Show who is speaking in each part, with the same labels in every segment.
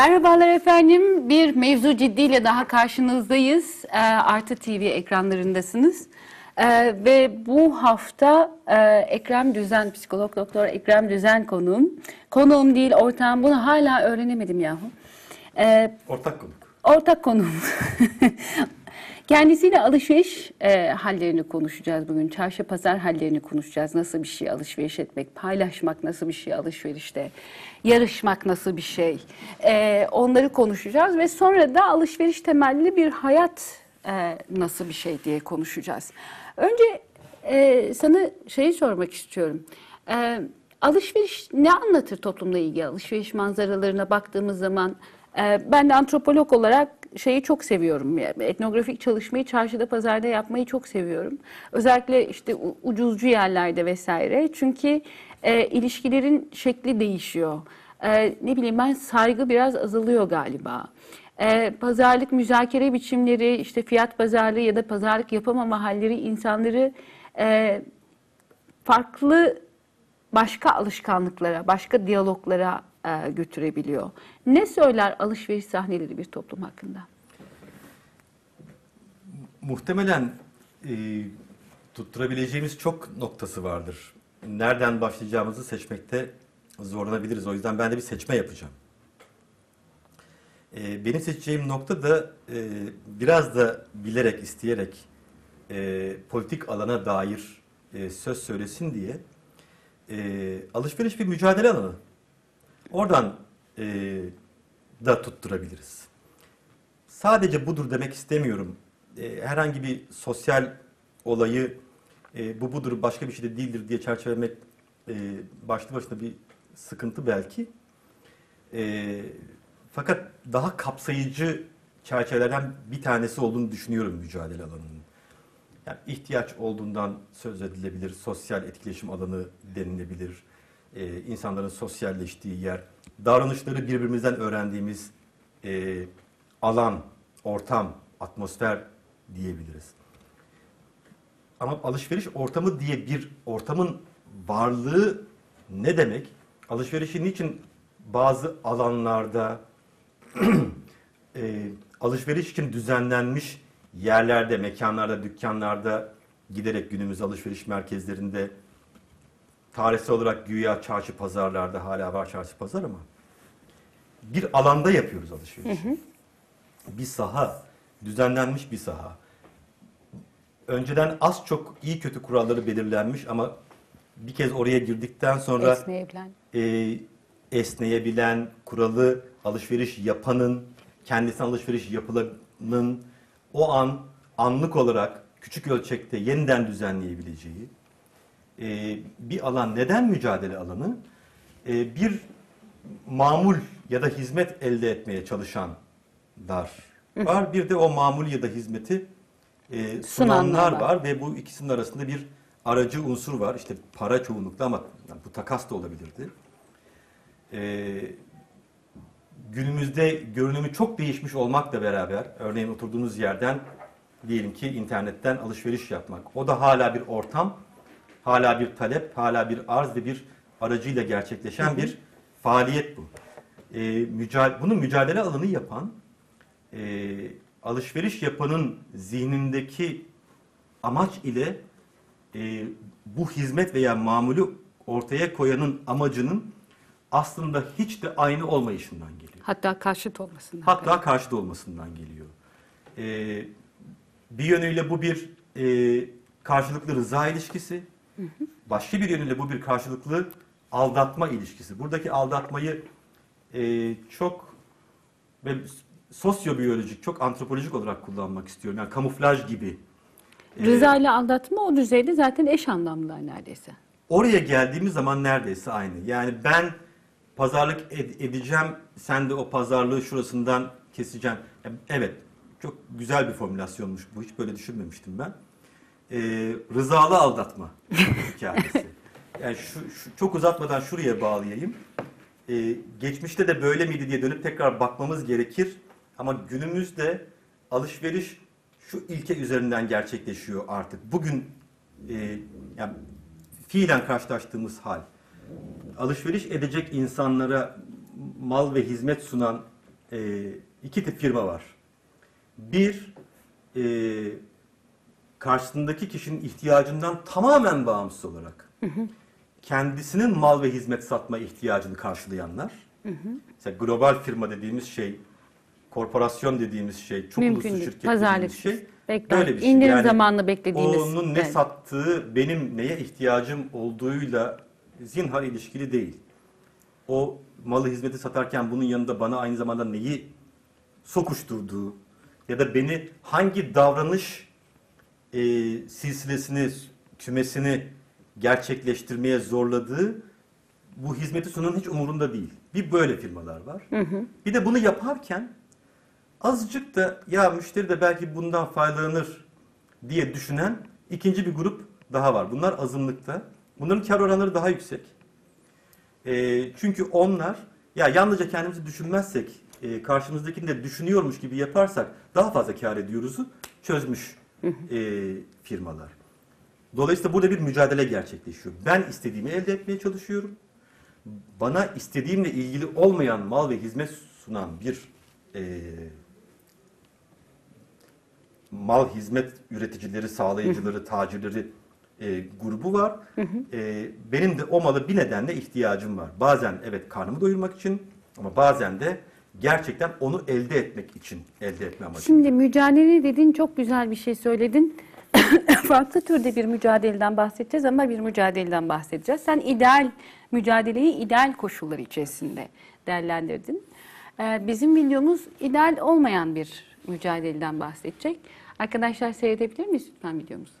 Speaker 1: Merhabalar efendim. Bir mevzu ciddiyle daha karşınızdayız. Ee, Artı TV ekranlarındasınız. Ee, ve bu hafta e, Ekrem Düzen, psikolog doktor Ekrem Düzen konuğum. Konuğum değil ortağım. Bunu hala öğrenemedim yahu. Ee,
Speaker 2: Ortak konuk.
Speaker 1: ortak konuğum. Kendisiyle alışveriş e, hallerini konuşacağız bugün. Çarşı pazar hallerini konuşacağız. Nasıl bir şey alışveriş etmek, paylaşmak nasıl bir şey alışverişte, yarışmak nasıl bir şey. E, onları konuşacağız ve sonra da alışveriş temelli bir hayat e, nasıl bir şey diye konuşacağız. Önce e, sana şeyi sormak istiyorum. E, alışveriş ne anlatır toplumla ilgili? Alışveriş manzaralarına baktığımız zaman e, ben de antropolog olarak şeyi çok seviyorum. Yani etnografik çalışmayı çarşıda pazarda yapmayı çok seviyorum. Özellikle işte ucuzcu yerlerde vesaire. Çünkü e, ilişkilerin şekli değişiyor. E, ne bileyim ben saygı biraz azalıyor galiba. E, pazarlık müzakere biçimleri, işte fiyat pazarlığı ya da pazarlık yapamama halleri insanları e, farklı başka alışkanlıklara, başka diyaloglara e, götürebiliyor. Ne söyler alışveriş sahneleri bir toplum hakkında?
Speaker 2: Muhtemelen e, tutturabileceğimiz çok noktası vardır. Nereden başlayacağımızı seçmekte zorlanabiliriz. O yüzden ben de bir seçme yapacağım. E, benim seçeceğim nokta da e, biraz da bilerek, isteyerek e, politik alana dair e, söz söylesin diye e, alışveriş bir mücadele alanı. Oradan e, da tutturabiliriz. Sadece budur demek istemiyorum. E, herhangi bir sosyal olayı e, bu budur başka bir şey de değildir diye çerçevelemek e, başlı başına bir sıkıntı belki. E, fakat daha kapsayıcı çerçevelerden bir tanesi olduğunu düşünüyorum mücadele alanının. Yani ihtiyaç olduğundan söz edilebilir, sosyal etkileşim alanı denilebilir, e, insanların sosyalleştiği yer, davranışları birbirimizden öğrendiğimiz e, alan, ortam, atmosfer diyebiliriz. Ama alışveriş ortamı diye bir ortamın varlığı ne demek? Alışverişin niçin bazı alanlarda e, alışveriş için düzenlenmiş yerlerde, mekanlarda, dükkanlarda giderek günümüz alışveriş merkezlerinde tarihsel olarak güya çarşı pazarlarda hala var çarşı pazar ama bir alanda yapıyoruz alışverişi. Bir saha, düzenlenmiş bir saha. Önceden az çok iyi kötü kuralları belirlenmiş ama bir kez oraya girdikten sonra
Speaker 1: Esneyebilen.
Speaker 2: e, esneyebilen, kuralı alışveriş yapanın, kendisine alışveriş yapılanın o an anlık olarak küçük ölçekte yeniden düzenleyebileceği e, bir alan. Neden mücadele alanı? E, bir mamul ya da hizmet elde etmeye çalışanlar var. Bir de o mamul ya da hizmeti e,
Speaker 1: Sunanlar var
Speaker 2: ve bu ikisinin arasında bir aracı unsur var. İşte para çoğunlukla ama yani bu takas da olabilirdi. Ee, günümüzde görünümü çok değişmiş olmakla beraber, örneğin oturduğunuz yerden diyelim ki internetten alışveriş yapmak. O da hala bir ortam, hala bir talep, hala bir arz ve bir aracıyla gerçekleşen bir faaliyet bu. Ee, müca- bunu mücadele alanı yapan, e, alışveriş yapanın zihnindeki amaç ile e, bu hizmet veya mamulü ortaya koyanın amacının aslında hiç de aynı olmayışından geliyor.
Speaker 1: Hatta karşıt olmasından.
Speaker 2: Hatta karşıt olmasından geliyor. E, bir yönüyle bu bir e, karşılıklı rıza ilişkisi. Başka bir yönüyle bu bir karşılıklı aldatma ilişkisi. Buradaki aldatmayı e, çok ve sosyobiyolojik, çok antropolojik olarak kullanmak istiyorum. Yani kamuflaj gibi. E,
Speaker 1: Rıza ile aldatma o düzeyde zaten eş anlamlılar neredeyse.
Speaker 2: Oraya geldiğimiz zaman neredeyse aynı. Yani ben pazarlık ed- edeceğim, sen de o pazarlığı şurasından keseceksin. Ya Evet, çok güzel bir formülasyonmuş bu. Hiç böyle düşünmemiştim ben. Ee, rızalı aldatma hikayesi. Yani şu, şu- çok uzatmadan şuraya bağlayayım. Ee, geçmişte de böyle miydi diye dönüp tekrar bakmamız gerekir. Ama günümüzde alışveriş şu ilke üzerinden gerçekleşiyor artık. Bugün e, yani fiilen karşılaştığımız hal. Alışveriş edecek insanlara mal ve hizmet sunan e, iki tip firma var. Bir, e, karşısındaki kişinin ihtiyacından tamamen bağımsız olarak kendisinin mal ve hizmet satma ihtiyacını karşılayanlar. Mesela global firma dediğimiz şey, korporasyon dediğimiz şey, çok
Speaker 1: Mümkün
Speaker 2: uluslu
Speaker 1: değil.
Speaker 2: şirket
Speaker 1: Pazarlık.
Speaker 2: dediğimiz şey
Speaker 1: Bekler.
Speaker 2: böyle bir şey.
Speaker 1: İndirim
Speaker 2: Yani
Speaker 1: zamanını beklediğimiz.
Speaker 2: Onun ne
Speaker 1: Evet.
Speaker 2: sattığı benim neye ihtiyacım olduğuyla zinhar ilişkili değil. O malı hizmeti satarken bunun yanında bana aynı zamanda neyi sokuşturduğu ya da beni hangi davranış e, silsilesini, kümesini gerçekleştirmeye zorladığı bu hizmeti sunan hiç umurunda değil. Bir böyle firmalar var. Bir de bunu yaparken azıcık da ya müşteri de belki bundan faydalanır diye düşünen ikinci bir grup daha var. Bunlar azınlıkta. Bunların kar oranları daha yüksek. E, çünkü onlar ya yalnızca kendimizi düşünmezsek e, karşımızdakini de düşünüyormuş gibi yaparsak daha fazla kar ediyoruzu çözmüş e, firmalar. Dolayısıyla burada bir mücadele gerçekleşiyor. Ben istediğimi elde etmeye çalışıyorum. Bana istediğimle ilgili olmayan mal ve hizmet sunan bir e, mal hizmet üreticileri, sağlayıcıları, tacirleri e, grubu var. E, benim de o malı bir nedenle ihtiyacım var. Bazen evet karnımı doyurmak için ama bazen de gerçekten onu elde etmek için elde etme amacıyla.
Speaker 1: Şimdi mücadele dedin çok güzel bir şey söyledin. Farklı türde bir mücadeleden bahsedeceğiz ama bir mücadeleden bahsedeceğiz. Sen ideal mücadeleyi ideal koşullar içerisinde değerlendirdin. Ee, Bizim videomuz ideal olmayan bir mücadeleden bahsedecek. Arkadaşlar seyredebilir miyiz lütfen videomuzu?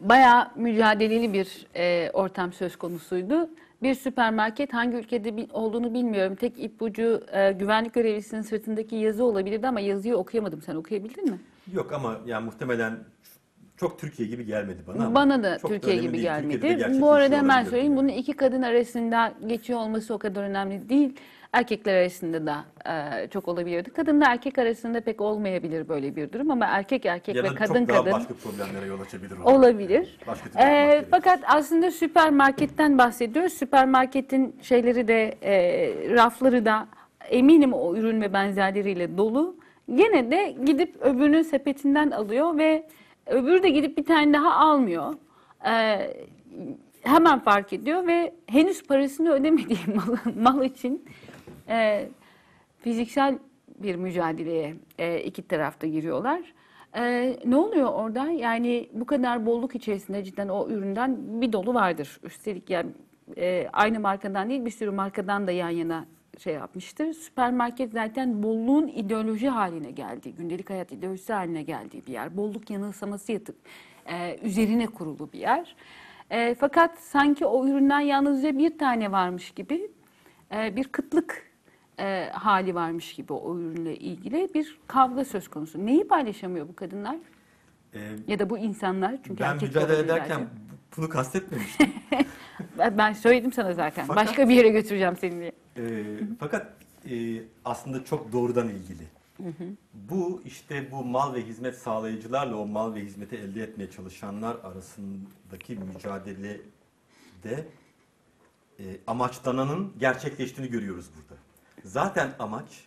Speaker 1: Bayağı mücadeleli bir e, ortam söz konusuydu. Bir süpermarket hangi ülkede olduğunu bilmiyorum. Tek ipucu e, güvenlik görevlisinin sırtındaki yazı olabilirdi ama yazıyı okuyamadım. Sen okuyabildin mi?
Speaker 2: Yok ama yani muhtemelen çok Türkiye gibi gelmedi bana. ama
Speaker 1: Bana da
Speaker 2: çok
Speaker 1: Türkiye
Speaker 2: önemli
Speaker 1: gibi
Speaker 2: değil.
Speaker 1: gelmedi. Bu arada hemen söyleyeyim. Bunun iki kadın arasında geçiyor olması o kadar önemli değil. Erkekler arasında da e, çok olabilirdi. Kadınla erkek arasında pek olmayabilir böyle bir durum ama erkek erkek
Speaker 2: ya
Speaker 1: ve
Speaker 2: da
Speaker 1: kadın
Speaker 2: çok daha
Speaker 1: kadın
Speaker 2: başka problemlere yol açabilir. o.
Speaker 1: olabilir.
Speaker 2: Başka gerekir.
Speaker 1: fakat aslında süpermarketten bahsediyoruz. Süpermarketin şeyleri de e, rafları da eminim o ürün ve benzerleriyle dolu. Gene de gidip öbürünün sepetinden alıyor ve öbürü de gidip bir tane daha almıyor. Ee, hemen fark ediyor ve henüz parasını ödemediği mal, mal için e, fiziksel bir mücadeleye e, iki tarafta giriyorlar. E, ne oluyor orada? Yani bu kadar bolluk içerisinde cidden o üründen bir dolu vardır. Üstelik yani e, aynı markadan değil bir sürü markadan da yan yana şey yapmıştır. Süpermarket zaten bolluğun ideoloji haline geldiği, gündelik hayat ideolojisi haline geldiği bir yer. Bolluk yanılsaması yatıp e, üzerine kurulu bir yer. E, fakat sanki o üründen yalnızca bir tane varmış gibi e, bir kıtlık e, hali varmış gibi o ürünle ilgili bir kavga söz konusu. Neyi paylaşamıyor bu kadınlar
Speaker 2: Ee,
Speaker 1: ya da bu insanlar? Çünkü
Speaker 2: ben mücadele ederken
Speaker 1: de.
Speaker 2: bunu kastetmemiştim.
Speaker 1: ben, ben söyledim sana zaten.
Speaker 2: Fakat-
Speaker 1: Başka bir yere götüreceğim seni diye.
Speaker 2: Ee, fakat e, aslında çok doğrudan ilgili. Bu işte bu mal ve hizmet sağlayıcılarla o mal ve hizmeti elde etmeye çalışanlar arasındaki mücadelede e, amaçlananın gerçekleştiğini görüyoruz burada. Zaten amaç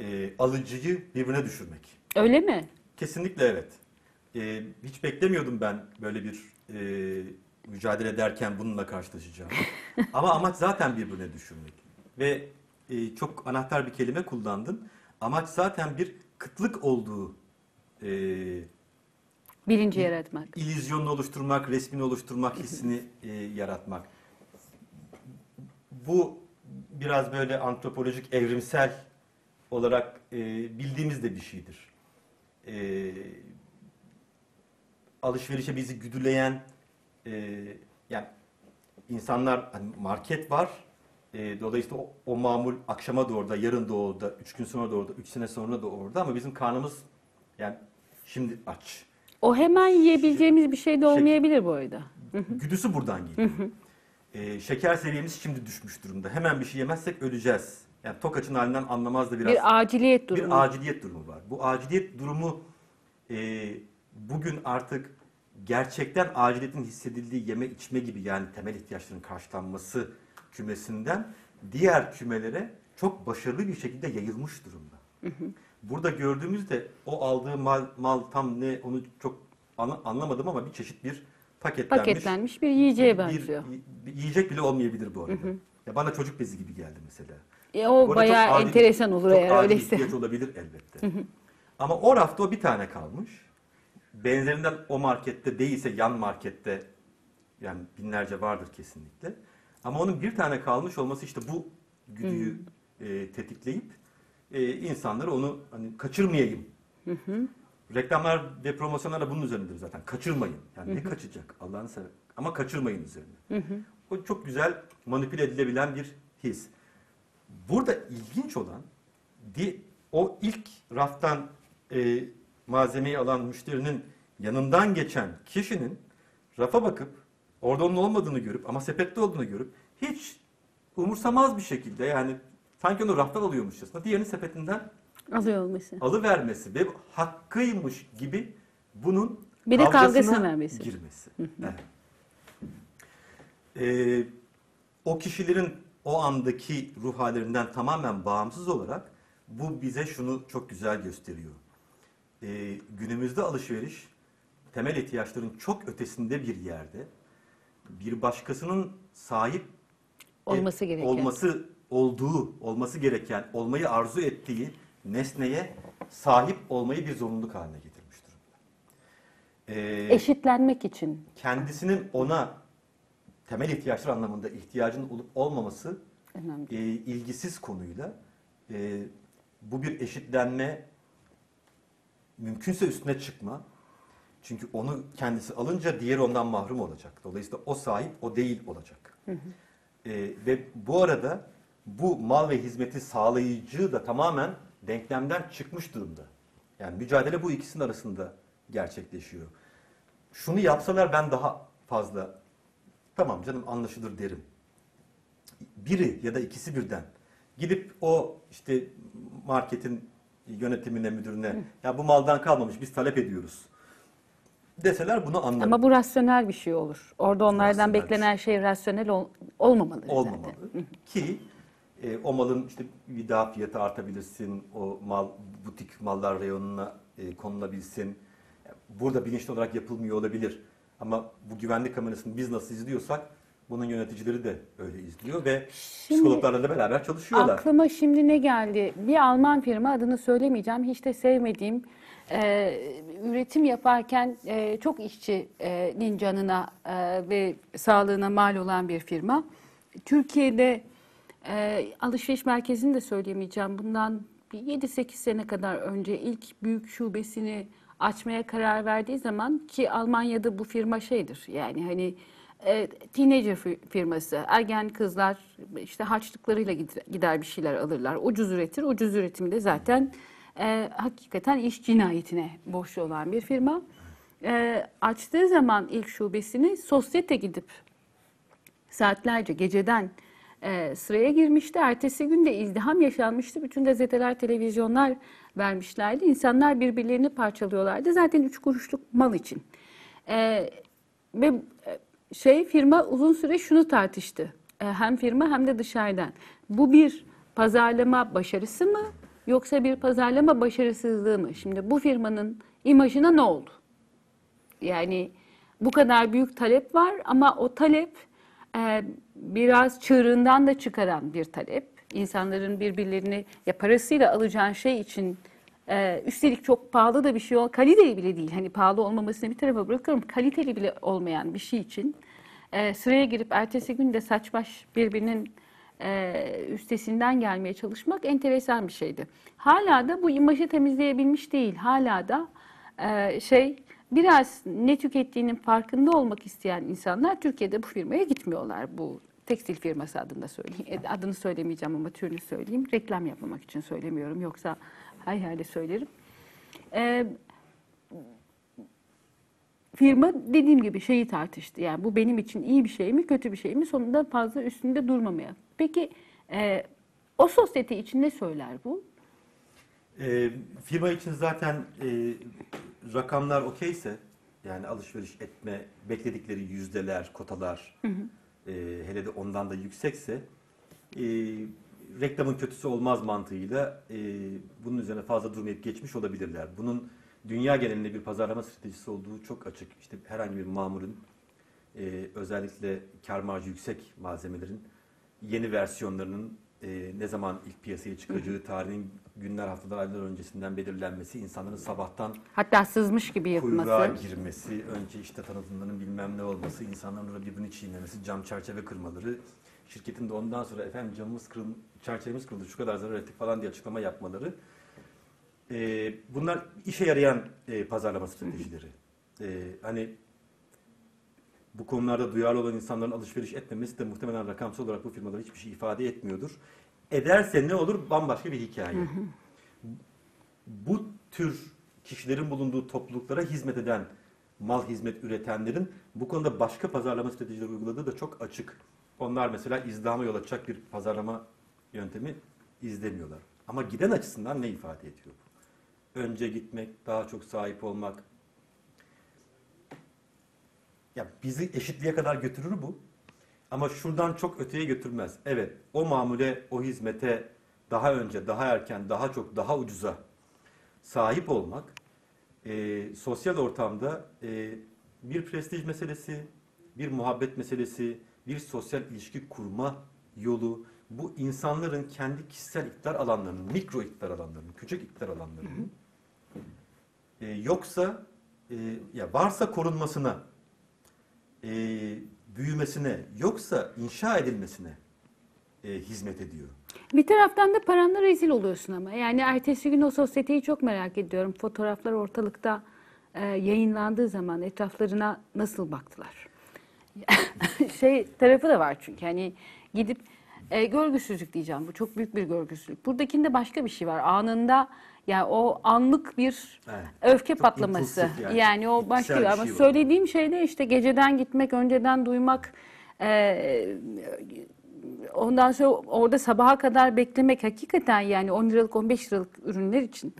Speaker 2: e, alıcıyı birbirine düşürmek.
Speaker 1: Öyle mi?
Speaker 2: Kesinlikle evet. Ee, hiç beklemiyordum ben böyle bir e, mücadele ederken bununla karşılaşacağım. Ama amaç zaten birbirine düşürmek. Ve e, çok anahtar bir kelime kullandın. Amaç zaten bir kıtlık olduğu e,
Speaker 1: Bilinci yaratmak.
Speaker 2: İllüzyonunu oluşturmak, resmini oluşturmak, hissini e, yaratmak. Bu biraz böyle antropolojik, evrimsel olarak e, bildiğimiz de bir şeydir. E, alışverişe bizi güdüleyen, e, yani insanlar hani market var, e, dolayısıyla o, o mamul akşama doğru da, yarın da orada, üç gün sonra da orada, üç sene sonra da orada ama bizim karnımız yani şimdi aç.
Speaker 1: O hemen yiyebileceğimiz bir şey de olmayabilir bu arada.
Speaker 2: Güdüsü buradan geliyor. Ee, şeker seviyemiz şimdi düşmüş durumda. Hemen bir şey yemezsek öleceğiz. Yani tok açın halinden anlamaz da biraz
Speaker 1: Bir aciliyet durumu.
Speaker 2: bir aciliyet durumu var. Bu aciliyet durumu e, bugün artık gerçekten aciliyetin hissedildiği yeme içme gibi yani temel ihtiyaçların karşılanması kümesinden diğer kümelere çok başarılı bir şekilde yayılmış durumda. Burada gördüğümüzde o aldığı mal, mal tam ne onu çok ana- anlamadım ama bir çeşit bir paketlenmiş,
Speaker 1: Paketlenmiş bir yiyeceğe
Speaker 2: bir-
Speaker 1: benziyor.
Speaker 2: bir yiyecek bile olmayabilir bu arada. Ya bana çocuk bezi gibi geldi mesela.
Speaker 1: E, o bayağı
Speaker 2: adil-
Speaker 1: enteresan olur
Speaker 2: çok
Speaker 1: eğer
Speaker 2: adil
Speaker 1: öyleyse.
Speaker 2: ihtiyaç olabilir elbette. Ama o rafta o bir tane kalmış. Benzerinden o markette değilse yan markette yani binlerce vardır kesinlikle. Ama onun bir tane kalmış olması işte bu güdüyü e, tetikleyip e, insanları onu hani kaçırmayayım. Reklamlar ve promosyonlar da bunun üzerindedir zaten. Kaçırmayın. Yani ne kaçacak Allah'ını sever. Ama kaçırmayın üzerine. O çok güzel manipüle edilebilen bir his. Burada ilginç olan di, o ilk raftan e, malzemeyi alan müşterinin yanından geçen kişinin rafa bakıp orada onun olmadığını görüp ama sepette olduğunu görüp hiç umursamaz bir şekilde yani sanki onu raftan alıyormuşçasına diğerini sepetinden
Speaker 1: Alıyor olması.
Speaker 2: alıvermesi ve hakkıymış gibi bunun
Speaker 1: Bir de
Speaker 2: kavgasına
Speaker 1: kavgasına vermesi.
Speaker 2: girmesi. Evet. Ee, o kişilerin o andaki ruh hallerinden tamamen bağımsız olarak bu bize şunu çok güzel gösteriyor. Ee, günümüzde alışveriş temel ihtiyaçların çok ötesinde bir yerde bir başkasının sahip
Speaker 1: Olması
Speaker 2: et-
Speaker 1: gereken.
Speaker 2: olması olduğu, olması gereken, olmayı arzu ettiği nesneye sahip olmayı bir zorunluluk haline getirmiş durumda. Ee,
Speaker 1: Eşitlenmek için.
Speaker 2: kendisinin ona temel ihtiyaçlar anlamında ihtiyacının olup olmaması
Speaker 1: Önemli.
Speaker 2: e, ilgisiz konuyla e, bu bir eşitlenme mümkünse üstüne çıkma. Çünkü onu kendisi alınca diğer ondan mahrum olacak. Dolayısıyla o sahip o değil olacak. E, ve bu arada bu mal ve hizmeti sağlayıcı da tamamen denklemden çıkmış durumda. Yani mücadele bu ikisinin arasında gerçekleşiyor. Şunu yapsalar ben daha fazla tamam canım anlaşılır derim biri ya da ikisi birden gidip o işte marketin yönetimine, müdürüne ya bu maldan kalmamış biz talep ediyoruz deseler bunu anlarım.
Speaker 1: Ama bu rasyonel bir şey olur. Orada onlardan
Speaker 2: Rasyonel bir
Speaker 1: beklenen şey rasyonel ol- olmamalı
Speaker 2: olmamalı.
Speaker 1: zaten.
Speaker 2: Ki e, o malın işte bir daha fiyatı artabilirsin, o mal butik mallar reyonuna e, konulabilsin. Burada bilinçli olarak yapılmıyor olabilir. Ama bu güvenlik kamerasını biz nasıl izliyorsak bunun yöneticileri de öyle izliyor ve
Speaker 1: Şimdi-
Speaker 2: psikologlarla da beraber çalışıyorlar.
Speaker 1: Aklıma şimdi ne geldi? Bir Alman firma adını söylemeyeceğim. Hiç de sevmediğim e, üretim yaparken e, çok işçinin canına e, ve sağlığına mal olan bir firma. Türkiye'de e, alışveriş merkezini de söyleyemeyeceğim. Bundan bir 7-8 sene kadar önce ilk büyük şubesini açmaya karar verdiği zaman ki Almanya'da bu firma şeydir yani hani e, teenager fi- firması, ergen kızlar işte harçlıklarıyla gider, gider bir şeyler alırlar. Ucuz üretir. Ucuz üretimde zaten e, hakikaten iş cinayetine borçlu olan bir firma. E, açtığı zaman ilk şubesini sosyete gidip saatlerce geceden e, sıraya girmişti. Ertesi gün de izdiham yaşanmıştı. Bütün gazeteler, televizyonlar vermişlerdi. İnsanlar birbirlerini parçalıyorlardı. Zaten üç kuruşluk mal için. E, ve şey firma uzun süre şunu tartıştı. E, hem firma hem de dışarıdan. Bu bir pazarlama başarısı mı yoksa bir pazarlama başarısızlığı mı? Şimdi bu firmanın imajına ne oldu? Yani bu kadar büyük talep var ama o talep e, biraz çığırından da çıkaran bir talep. İnsanların birbirlerini ya parasıyla alacağın şey için Ee, üstelik çok pahalı da bir şey ol, kaliteli bile değil. Hani pahalı olmamasını bir tarafa bırakıyorum. Kaliteli bile olmayan bir şey için e, sıraya girip ertesi gün de saç baş birbirinin e, üstesinden gelmeye çalışmak enteresan bir şeydi. Hala da bu imajı temizleyebilmiş değil. Hala da e, şey biraz ne tükettiğinin farkında olmak isteyen insanlar Türkiye'de bu firmaya gitmiyorlar. Bu tekstil firması adında söyleyeyim. E, Adını söylemeyeceğim ama türünü söyleyeyim. Reklam yapmamak için söylemiyorum. Yoksa her yerde söylerim. E, firma dediğim gibi şeyi tartıştı. Yani bu benim için iyi bir şey mi, kötü bir şey mi? Sonunda fazla üstünde durmamaya. Peki e, o sosyete için ne söyler bu?
Speaker 2: E, firma için zaten e, rakamlar okeyse yani alışveriş etme bekledikleri yüzdeler, kotalar e, hele de ondan da yüksekse e, reklamın kötüsü olmaz mantığıyla e, bunun üzerine fazla durmayıp geçmiş olabilirler. Bunun dünya genelinde bir pazarlama stratejisi olduğu çok açık. İşte herhangi bir mamulün e, özellikle kar marjı yüksek malzemelerin yeni versiyonlarının e, ne zaman ilk piyasaya çıkacağı tarihin günler, haftalar, aylar öncesinden belirlenmesi, insanların sabahtan
Speaker 1: Hatta sızmış gibi
Speaker 2: kuyruğa girmesi, önce işte tanıtımların bilmem ne olması, insanların orada birbirini çiğnemesi, cam çerçeve kırmaları, şirketin de ondan sonra efendim camımız kırıl, çerçevemiz kırıldı, şu kadar zarar ettik falan diye açıklama yapmaları. E, bunlar işe yarayan e, pazarlama stratejileri. E, hani bu konularda duyarlı olan insanların alışveriş etmemesi de muhtemelen rakamsal olarak bu firmalara hiçbir şey ifade etmiyordur. Ederse ne olur bambaşka bir hikaye. Bu tür kişilerin bulunduğu topluluklara hizmet eden, mal hizmet üretenlerin bu konuda başka pazarlama stratejileri uyguladığı da çok açık. Onlar mesela izdihama yol açacak bir pazarlama yöntemi izlemiyorlar. Ama giden açısından ne ifade ediyor bu? Önce gitmek, daha çok sahip olmak, ya bizi eşitliğe kadar götürür bu. Ama şuradan çok öteye götürmez. Evet, o mamule, o hizmete daha önce, daha erken, daha çok, daha ucuza sahip olmak e, sosyal ortamda e, bir prestij meselesi, bir muhabbet meselesi, bir sosyal ilişki kurma yolu. Bu insanların kendi kişisel iktidar alanlarının, mikro iktidar alanlarının, küçük iktidar alanlarının e, yoksa e, ya varsa korunmasına, e, büyümesine yoksa inşa edilmesine e, hizmet ediyor.
Speaker 1: Bir taraftan da paranla rezil oluyorsun ama. Yani ertesi gün o sosyeteyi çok merak ediyorum. Fotoğraflar ortalıkta e, yayınlandığı zaman etraflarına nasıl baktılar? şey tarafı da var çünkü hani gidip e, görgüsüzlük diyeceğim. Bu çok büyük bir görgüsüzlük. Buradakinde başka bir şey var. Anında yani o anlık bir
Speaker 2: Evet.
Speaker 1: öfke
Speaker 2: Çok
Speaker 1: patlaması. Yani.
Speaker 2: yani.
Speaker 1: o başka bir
Speaker 2: bir
Speaker 1: ama
Speaker 2: şey
Speaker 1: söylediğim şey de işte geceden gitmek, önceden duymak, e, Ondan sonra orada sabaha kadar beklemek hakikaten yani 10 liralık 15 liralık ürünler için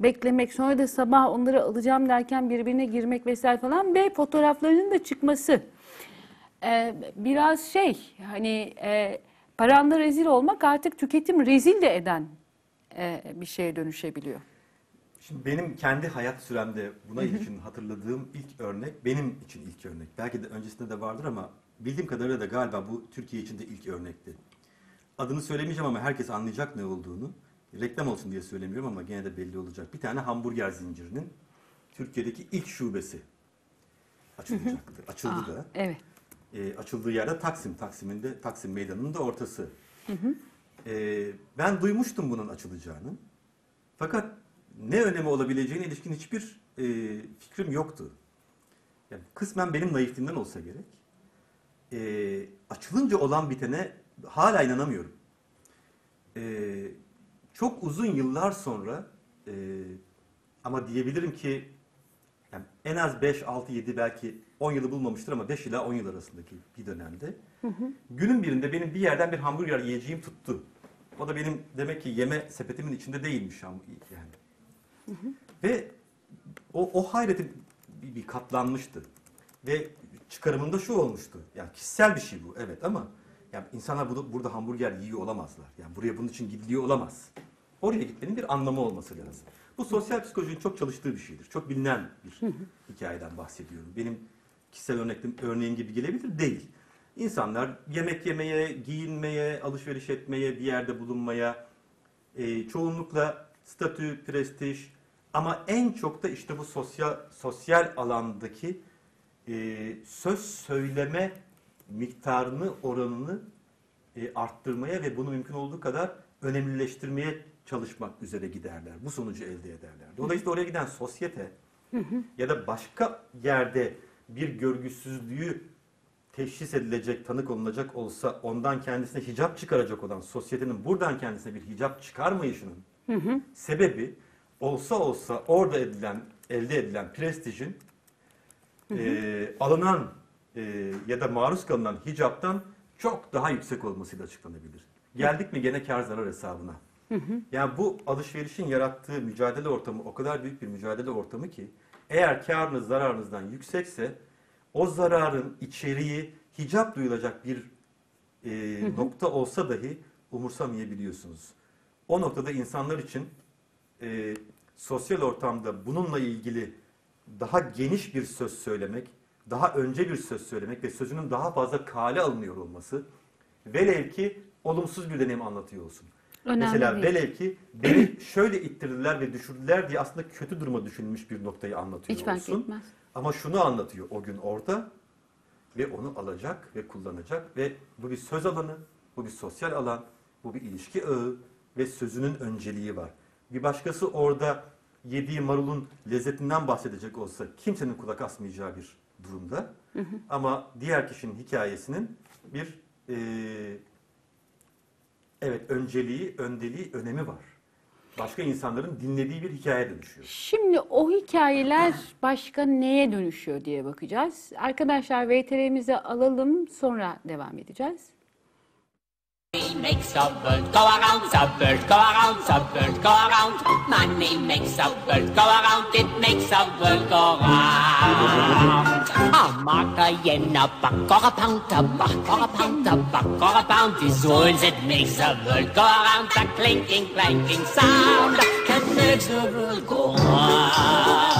Speaker 1: beklemek sonra da sabah onları alacağım derken birbirine girmek vesaire falan ve fotoğraflarının da çıkması. Ee, biraz şey hani e, paranla rezil olmak artık tüketim rezil de eden e, bir şeye dönüşebiliyor.
Speaker 2: Şimdi benim kendi hayat süremde buna ilişkin hatırladığım ilk örnek benim için ilk örnek. Belki de öncesinde de vardır ama bildiğim kadarıyla da galiba bu Türkiye için de ilk örnekti. Adını söylemeyeceğim ama herkes anlayacak ne olduğunu. Reklam olsun diye söylemiyorum ama gene de belli olacak. Bir tane hamburger zincirinin Türkiye'deki ilk şubesi açılacaktı. Açıldı
Speaker 1: Ah,
Speaker 2: da.
Speaker 1: evet.
Speaker 2: E, açıldığı yerde Taksim. Taksim'in de Taksim Meydanı'nın da ortası. E, ben duymuştum bunun açılacağını. Fakat ne önemi olabileceğine ilişkin hiçbir e, fikrim yoktu. Yani kısmen benim naifliğimden olsa gerek. E, açılınca olan bitene hala inanamıyorum. E, çok uzun yıllar sonra e, ama diyebilirim ki yani en az 5, 6, 7 belki 10 yılı bulmamıştır ama 5 ila 10 yıl arasındaki bir dönemde. Günün birinde benim bir yerden bir hamburger yiyeceğim tuttu. O da benim demek ki yeme sepetimin içinde değilmiş yani. Ve o, o hayreti bir, bir katlanmıştı. Ve çıkarımında şu olmuştu. Yani kişisel bir şey bu evet ama yani insanlar burada, burada hamburger yiyor olamazlar. Yani buraya bunun için gidiliyor olamaz. Oraya gitmenin bir anlamı olması lazım. Bu sosyal psikolojinin çok çalıştığı bir şeydir. Çok bilinen bir hikayeden bahsediyorum. Benim kişisel örneğim, örneğim gibi gelebilir değil. İnsanlar yemek yemeye, giyinmeye, alışveriş etmeye, bir yerde bulunmaya, e, çoğunlukla statü, prestij, Ama en çok da işte bu sosyal sosyal alandaki e, söz söyleme miktarını, oranını e, arttırmaya ve bunu mümkün olduğu kadar önemlileştirmeye çalışmak üzere giderler. Bu sonucu elde ederler. Dolayısıyla oraya giden sosyete ya da başka yerde bir görgüsüzlüğü teşhis edilecek, tanık olunacak olsa ondan kendisine hicap çıkaracak olan sosyetenin buradan kendisine bir hicap çıkarmayışının sebebi olsa olsa orada edilen, elde edilen prestijin e, alınan e, ya da maruz kalınan hicaptan çok daha yüksek olmasıyla açıklanabilir. Geldik mi gene kar zarar hesabına. Yani bu alışverişin yarattığı mücadele ortamı o kadar büyük bir mücadele ortamı ki eğer karınız zararınızdan yüksekse o zararın içeriği hicap duyulacak bir e, nokta olsa dahi umursamayabiliyorsunuz. O noktada insanlar için e, sosyal ortamda bununla ilgili daha geniş bir söz söylemek, daha önce bir söz söylemek ve sözünün daha fazla kale alınıyor olması velev ki olumsuz bir deneyim anlatıyor olsun.
Speaker 1: Önemli
Speaker 2: Mesela
Speaker 1: değil.
Speaker 2: velev ki beni şöyle ittirdiler ve düşürdüler diye aslında kötü duruma düşülmüş bir noktayı anlatıyor
Speaker 1: Hiç fark
Speaker 2: olsun.
Speaker 1: etmez.
Speaker 2: Ama şunu anlatıyor o gün orada ve onu alacak ve kullanacak ve bu bir söz alanı, bu bir sosyal alan, bu bir ilişki ağı ve sözünün önceliği var. Bir başkası orada yediği marulun lezzetinden bahsedecek olsa kimsenin kulak asmayacağı bir durumda. Ama diğer kişinin hikayesinin bir eee, evet önceliği, öndeliği, önemi var. Başka insanların dinlediği bir hikaye dönüşüyor.
Speaker 1: Şimdi o hikayeler başka neye dönüşüyor diye bakacağız. Arkadaşlar VTR'mizi alalım sonra devam edeceğiz.
Speaker 3: makes the world go around, the world go around, the world go around. Money makes the world go around, it makes the world go round. A mark, a yen, a buck, or a pound, a or a pound, a or a pound is all that makes the world go around. The clinking, clanking sound that makes the world go round.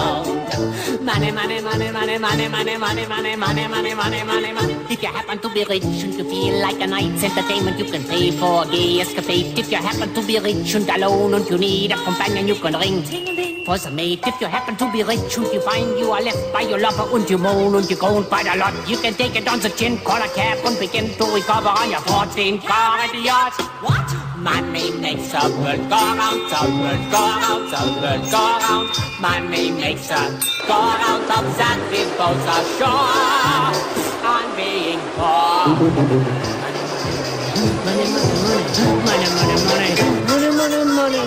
Speaker 3: Money, money, money, money, money, money, money, money, money, money, money, money, money. If you happen to be rich and you feel like a night's entertainment, you can pay for a gay escapade. If you happen to be rich and alone and you need a companion, you can ring for some mate. If you happen to be rich and you find you are left by your lover and you moan and you groan quite a lot, you can take it on the chin, call a cab and begin to recover on your 14 car at the yacht. What? Money makes a world go round, the world go round, the world go round. Money makes the go round of both are sure on being poor. Money, money, money, money, money, money, money, money,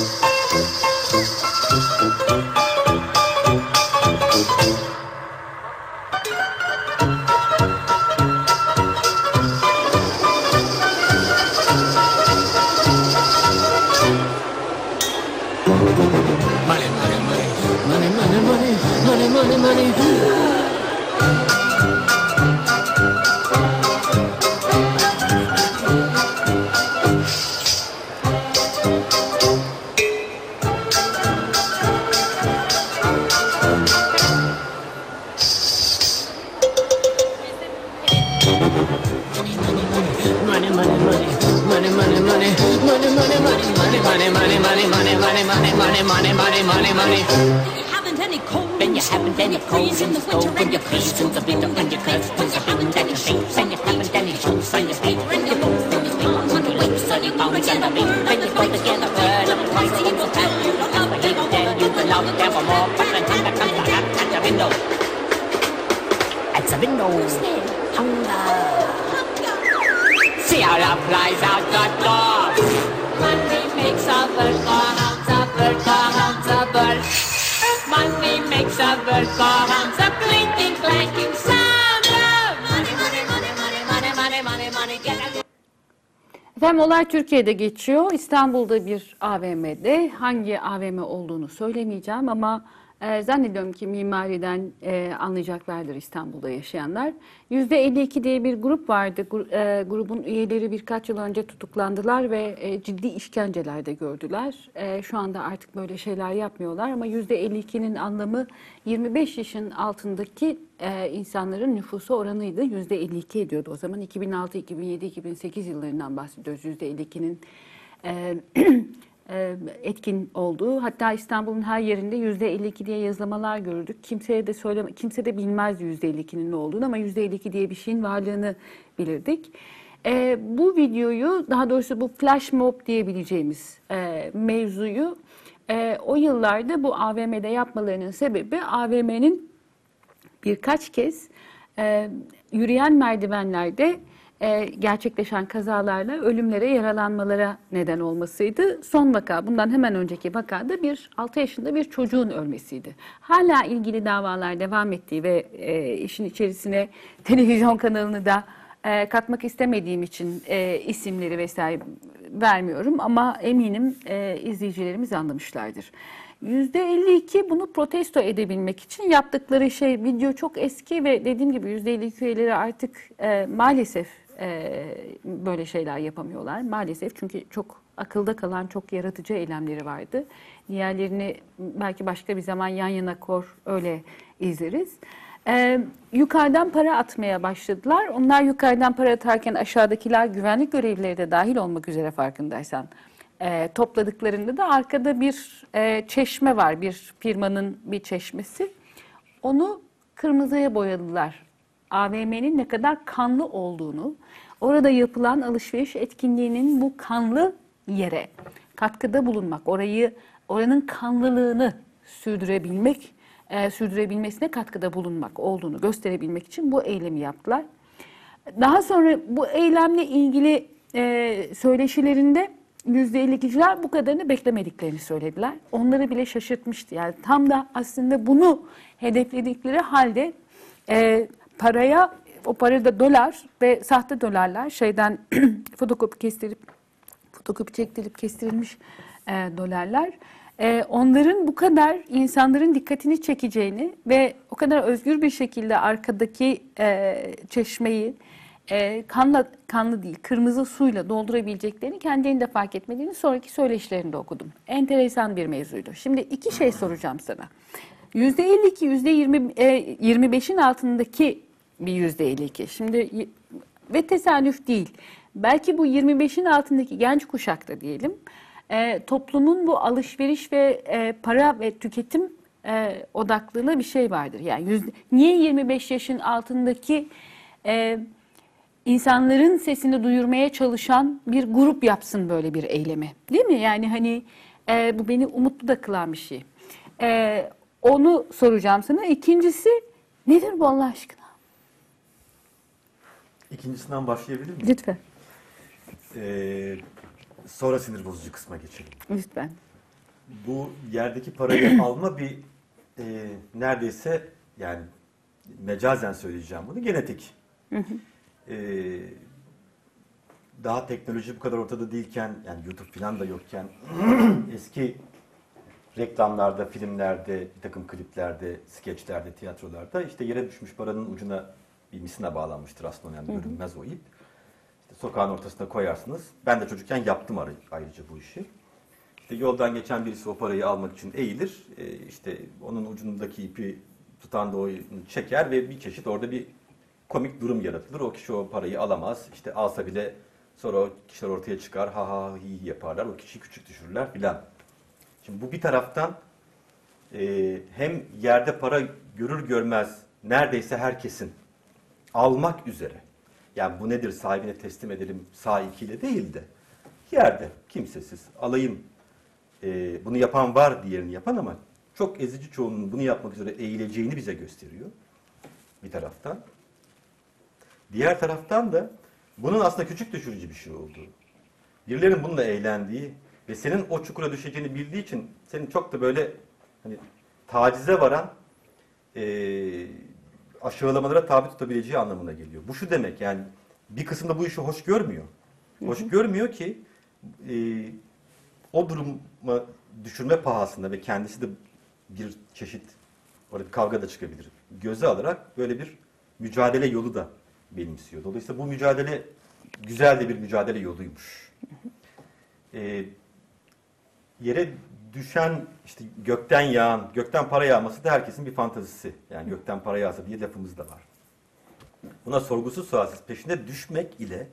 Speaker 3: money.
Speaker 1: Marandu. Türkiye'de geçiyor. İstanbul'da bir AVM'de hangi AVM olduğunu söylemeyeceğim ama e, zannediyorum ki mimariden e, anlayacaklardır İstanbul'da yaşayanlar. %52 diye bir grup vardı. Gru- e, grubun üyeleri birkaç yıl önce tutuklandılar ve e, ciddi işkenceler de gördüler. E, şu anda artık böyle şeyler yapmıyorlar ama %52'nin anlamı 25 yaşın altındaki e, insanların nüfusu oranıydı. %52 ediyordu o zaman. 2006, 2007, 2008 yıllarından bahsediyoruz. %52'nin e, e, etkin olduğu. Hatta İstanbul'un her yerinde yüzde 52 diye yazılamalar gördük. Kimseye de söyleme, kimse de bilmezdi yüzde 52'nin ne olduğunu ama yüzde 52 diye bir şeyin varlığını bilirdik. E, bu videoyu daha doğrusu bu flash mob diyebileceğimiz e, mevzuyu e, o yıllarda bu AVM'de yapmalarının sebebi AVM'nin birkaç kez e, yürüyen merdivenlerde e, gerçekleşen kazalarla ölümlere, yaralanmalara neden olmasıydı. Son vaka, bundan hemen önceki vakada bir 6 yaşında bir çocuğun ölmesiydi. Hala ilgili davalar devam ettiği ve e, işin içerisine televizyon kanalını da e, katmak istemediğim için e, isimleri vesaire vermiyorum ama eminim e, izleyicilerimiz anlamışlardır. %52 bunu protesto edebilmek için yaptıkları şey video çok eski ve dediğim gibi %52 üyeleri artık e, maalesef e, böyle şeyler yapamıyorlar. Maalesef çünkü çok akılda kalan çok yaratıcı eylemleri vardı. Diğerlerini belki başka bir zaman yan yana kor öyle izleriz. E, yukarıdan para atmaya başladılar. Onlar yukarıdan para atarken aşağıdakiler güvenlik görevlileri de dahil olmak üzere farkındaysan e, topladıklarında da arkada bir e, çeşme var. Bir firmanın bir çeşmesi. Onu kırmızıya boyadılar. AVM'nin ne kadar kanlı olduğunu, orada yapılan alışveriş etkinliğinin bu kanlı yere katkıda bulunmak, orayı oranın kanlılığını sürdürebilmek, e, sürdürebilmesine katkıda bulunmak olduğunu gösterebilmek için bu eylemi yaptılar. Daha sonra bu eylemle ilgili e, söyleşilerinde %52'ciler bu kadarını beklemediklerini söylediler. Onları bile şaşırtmıştı. Yani tam da aslında bunu hedefledikleri halde e, paraya, o para da dolar ve sahte dolarlar şeyden fotokopi kestirip, fotokopi çektirip kestirilmiş e, dolarlar. E, onların bu kadar insanların dikkatini çekeceğini ve o kadar özgür bir şekilde arkadaki e, çeşmeyi e, kanla, kanlı değil, kırmızı suyla doldurabileceklerini kendilerinin de fark etmediğini sonraki söyleşilerinde okudum. Enteresan bir mevzuydu. Şimdi iki şey soracağım sana. %52, %20, e, 25'in altındaki bir %52. Şimdi ve tesadüf değil. Belki bu 25'in altındaki genç kuşakta diyelim, e, toplumun bu alışveriş ve e, para ve tüketim e, odaklığına bir şey vardır. Yani yüzde, niye 25 yaşın altındaki e, insanların sesini duyurmaya çalışan bir grup yapsın böyle bir eylemi. Değil mi? Yani hani e, bu beni umutlu da kılan bir şey. E, onu soracağım sana. İkincisi nedir bu Allah aşkına?
Speaker 2: İkincisinden başlayabilir miyim?
Speaker 1: Lütfen.
Speaker 2: Ee, sonra sinir bozucu kısma geçelim.
Speaker 1: Lütfen.
Speaker 2: Bu yerdeki parayı alma bir e, neredeyse yani mecazen söyleyeceğim bunu genetik. Ee, daha teknoloji bu kadar ortada değilken yani YouTube falan da yokken eski reklamlarda, filmlerde, bir takım kliplerde, skeçlerde, tiyatrolarda işte yere düşmüş paranın ucuna bir misina bağlanmıştır aslında yani görünmez o ip. İşte sokağın ortasına koyarsınız. Ben de çocukken yaptım ayrı- ayrıca bu işi. İşte yoldan geçen birisi o parayı almak için eğilir. Ee, işte onun ucundaki ipi tutan da o çeker ve bir çeşit orada bir komik durum yaratılır. O kişi o parayı alamaz. İşte alsa bile sonra o kişiler ortaya çıkar. Ha ha hi yaparlar. O kişiyi küçük düşürürler filan. Şimdi bu bir taraftan e, hem yerde para görür görmez neredeyse herkesin almak üzere. Yani bu nedir sahibine teslim edelim sağ ikiyle değil de yerde kimsesiz alayım e, bunu yapan var diğerini yapan ama çok ezici çoğunun bunu yapmak üzere eğileceğini bize gösteriyor bir taraftan. Diğer taraftan da bunun aslında küçük düşürücü bir şey olduğu. Birilerinin bununla eğlendiği ve senin o çukura düşeceğini bildiği için senin çok da böyle hani tacize varan e, aşağılamalara tabi tutabileceği anlamına geliyor. Bu şu demek yani bir kısımda bu işi hoş görmüyor. Hoş görmüyor ki e, o duruma düşürme pahasında ve kendisi de bir çeşit orada bir kavga da çıkabilir. Göze alarak böyle bir mücadele yolu da benimsiyor. Dolayısıyla bu mücadele güzel de bir mücadele yoluymuş. E, yere düşen işte gökten yağan, gökten para yağması da herkesin bir fantazisi. Yani gökten para yağsa diye lafımız da var. Buna sorgusuz sualsiz peşine düşmek ile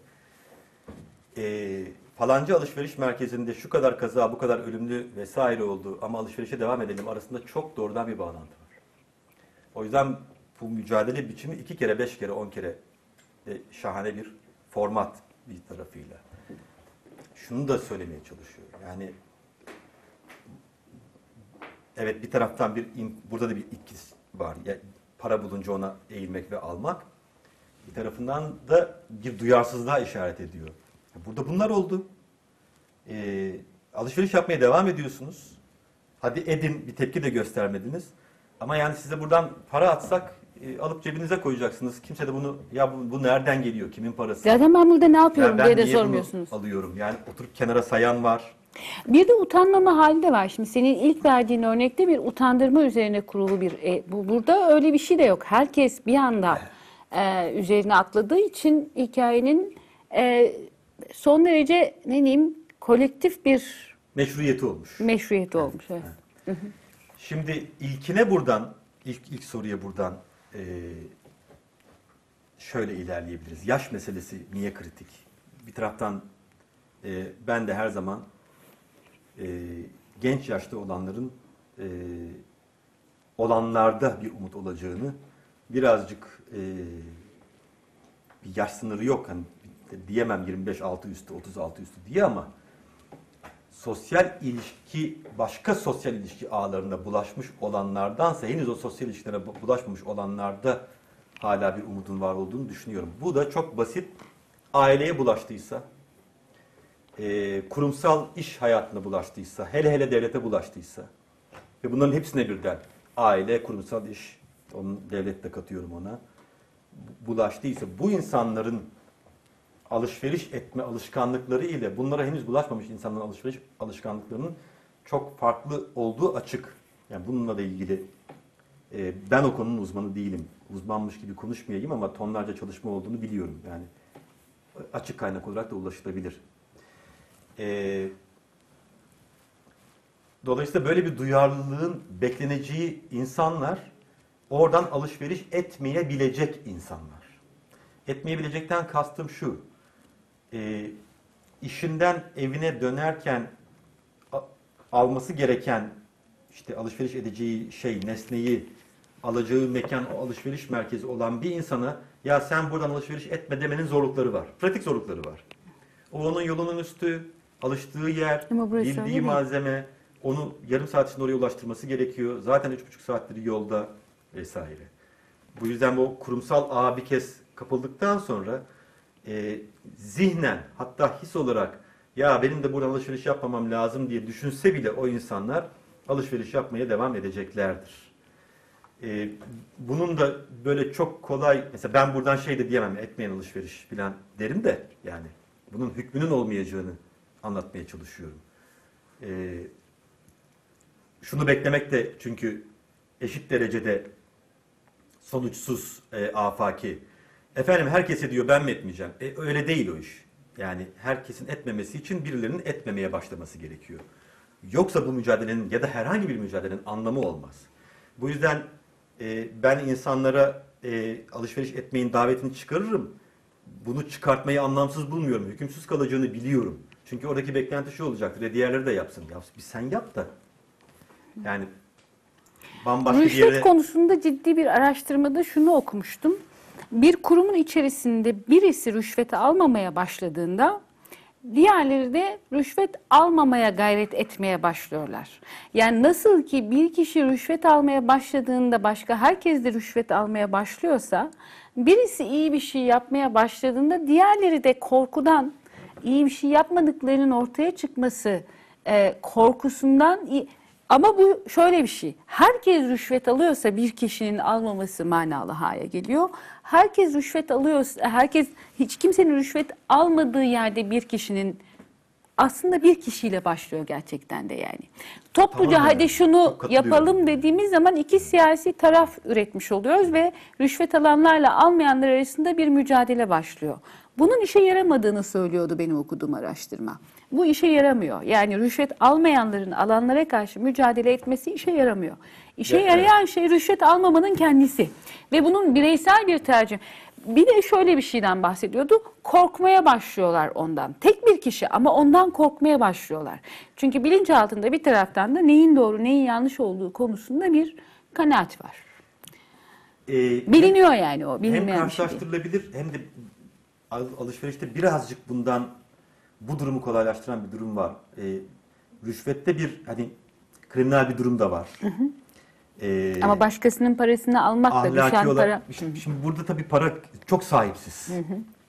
Speaker 2: e, falanca alışveriş merkezinde şu kadar kaza, bu kadar ölümlü vesaire oldu ama alışverişe devam edelim arasında çok doğrudan bir bağlantı var. O yüzden bu mücadele biçimi iki kere, beş kere, on kere e, şahane bir format bir tarafıyla. Şunu da söylemeye çalışıyor. Yani evet bir taraftan bir burada da bir ikiz var. Ya, para bulunca ona eğilmek ve almak. Bir tarafından da bir duyarsızlığa işaret ediyor. Burada bunlar oldu. Ee, alışveriş yapmaya devam ediyorsunuz. Hadi edin bir tepki de göstermediniz. Ama yani size buradan para atsak e, alıp cebinize koyacaksınız. Kimse de bunu ya bu, bu nereden geliyor? Kimin parası?
Speaker 1: Zaten ben burada ne yapıyorum
Speaker 2: Ya
Speaker 1: diye de sormuyorsunuz.
Speaker 2: alıyorum. Yani oturup kenara sayan var.
Speaker 1: Bir de utanmama hali de var. Şimdi senin ilk verdiğin örnekte bir utandırma üzerine kurulu bir e, bu burada öyle bir şey de yok. Herkes bir anda e, üzerine atladığı için hikayenin e, son derece ne diyeyim kolektif bir
Speaker 2: Meşruiyeti olmuş.
Speaker 1: meşruiyeti olmuş. Evet.
Speaker 2: Şimdi ilkine buradan, ilk ilk soruya buradan eee, şöyle ilerleyebiliriz. Yaş meselesi niye kritik? Bir taraftan eee, ben de her zaman eee, genç yaşta olanların eee, olanlarda bir umut olacağını birazcık eee, bir yaş sınırı yok. Hani diyemem 25 altı üstü, 36 üstü diye ama sosyal ilişki, başka sosyal ilişki ağlarına bulaşmış olanlardansa henüz o sosyal ilişkilere bu- bulaşmamış olanlarda hala bir umudun var olduğunu düşünüyorum. Bu da çok basit. Aileye bulaştıysa, e, kurumsal iş hayatına bulaştıysa, hele hele devlete bulaştıysa ve bunların hepsine birden aile, kurumsal iş, onun devlet de katıyorum ona, bulaştıysa bu insanların alışveriş etme alışkanlıkları ile bunlara henüz bulaşmamış insanların alışveriş alışkanlıklarının çok farklı olduğu açık. Yani bununla da ilgili e, ben o konunun uzmanı değilim. Uzmanmış gibi konuşmayayım ama tonlarca çalışma olduğunu biliyorum. Yani açık kaynak olarak da ulaşılabilir. E, dolayısıyla böyle bir duyarlılığın bekleneceği insanlar oradan alışveriş etmeyebilecek insanlar. Etmeyebilecekten kastım şu. E, işinden evine dönerken alması gereken işte alışveriş edeceği şey, nesneyi alacağı mekan o alışveriş merkezi olan bir insana ya sen buradan alışveriş etme demenin zorlukları var. Pratik zorlukları var. O onun yolunun üstü, alıştığı yer,
Speaker 1: Ama burası öyle
Speaker 2: bildiği
Speaker 1: değil.
Speaker 2: malzeme, onu yarım saat içinde oraya ulaştırması gerekiyor. Zaten üç buçuk saattir yolda vesaire. Bu yüzden bu kurumsal ağa bir kez kapıldıktan sonra e, zihnen hatta his olarak ya benim de buradan alışveriş yapmamam lazım diye düşünse bile o insanlar alışveriş yapmaya devam edeceklerdir. E, bunun da böyle çok kolay mesela ben buradan şey de diyemem etmeyen alışveriş falan derim de yani bunun hükmünün olmayacağını anlatmaya çalışıyorum. E, şunu beklemek de çünkü eşit derecede sonuçsuz e, afaki. Efendim herkese diyor ben mi etmeyeceğim? E, öyle değil o iş. Yani herkesin etmemesi için birilerinin etmemeye başlaması gerekiyor. Yoksa bu mücadelenin ya da herhangi bir mücadelenin anlamı olmaz. Bu yüzden e, ben insanlara e, alışveriş etmeyin davetini çıkarırım. Bunu çıkartmayı anlamsız bulmuyorum. Hükümsüz kalacağını biliyorum. Çünkü oradaki beklenti şu olacaktır. E, diğerleri de yapsın. Ya, bir sen yap da. Yani bambaşka bir
Speaker 1: Rüşvet
Speaker 2: yere...
Speaker 1: konusunda ciddi bir araştırmada şunu okumuştum. Bir kurumun içerisinde birisi rüşveti almamaya başladığında diğerleri de rüşvet almamaya gayret etmeye başlıyorlar. Yani nasıl ki bir kişi rüşvet almaya başladığında başka herkes de rüşvet almaya başlıyorsa birisi iyi bir şey yapmaya başladığında diğerleri de korkudan iyi bir şey yapmadıklarının ortaya çıkması e, korkusundan iyi- ama bu şöyle bir şey. Herkes rüşvet alıyorsa bir kişinin almaması manalı hale geliyor. Herkes rüşvet alıyorsa, herkes hiç kimsenin rüşvet almadığı yerde bir kişinin aslında bir kişiyle başlıyor gerçekten de yani. Topluca
Speaker 2: Tamamen.
Speaker 1: hadi şunu yapalım dediğimiz zaman iki siyasi taraf üretmiş oluyoruz ve rüşvet alanlarla almayanlar arasında bir mücadele başlıyor. Bunun işe yaramadığını söylüyordu benim okuduğum araştırma. Bu işe yaramıyor. Yani rüşvet almayanların alanlara karşı mücadele etmesi işe yaramıyor. İşe
Speaker 2: evet.
Speaker 1: yarayan şey rüşvet almamanın kendisi. Ve bunun bireysel bir tercih. Bir de şöyle bir şeyden bahsediyordu. Korkmaya başlıyorlar ondan. Tek bir kişi ama ondan korkmaya başlıyorlar. Çünkü bilinçaltında bir taraftan da neyin doğru neyin yanlış olduğu konusunda bir kanaat var.
Speaker 2: Ee,
Speaker 1: Biliniyor yani o
Speaker 2: hem
Speaker 1: şey
Speaker 2: karşılaştırılabilir hem de alışverişte birazcık bundan bu durumu kolaylaştıran bir durum var. Ee, rüşvette bir hani kriminal bir durum da var. Ee,
Speaker 1: Ama başkasının parasını almakla düşen
Speaker 2: ahlaki olarak
Speaker 1: para...
Speaker 2: şimdi, şimdi burada tabii para çok sahipsiz.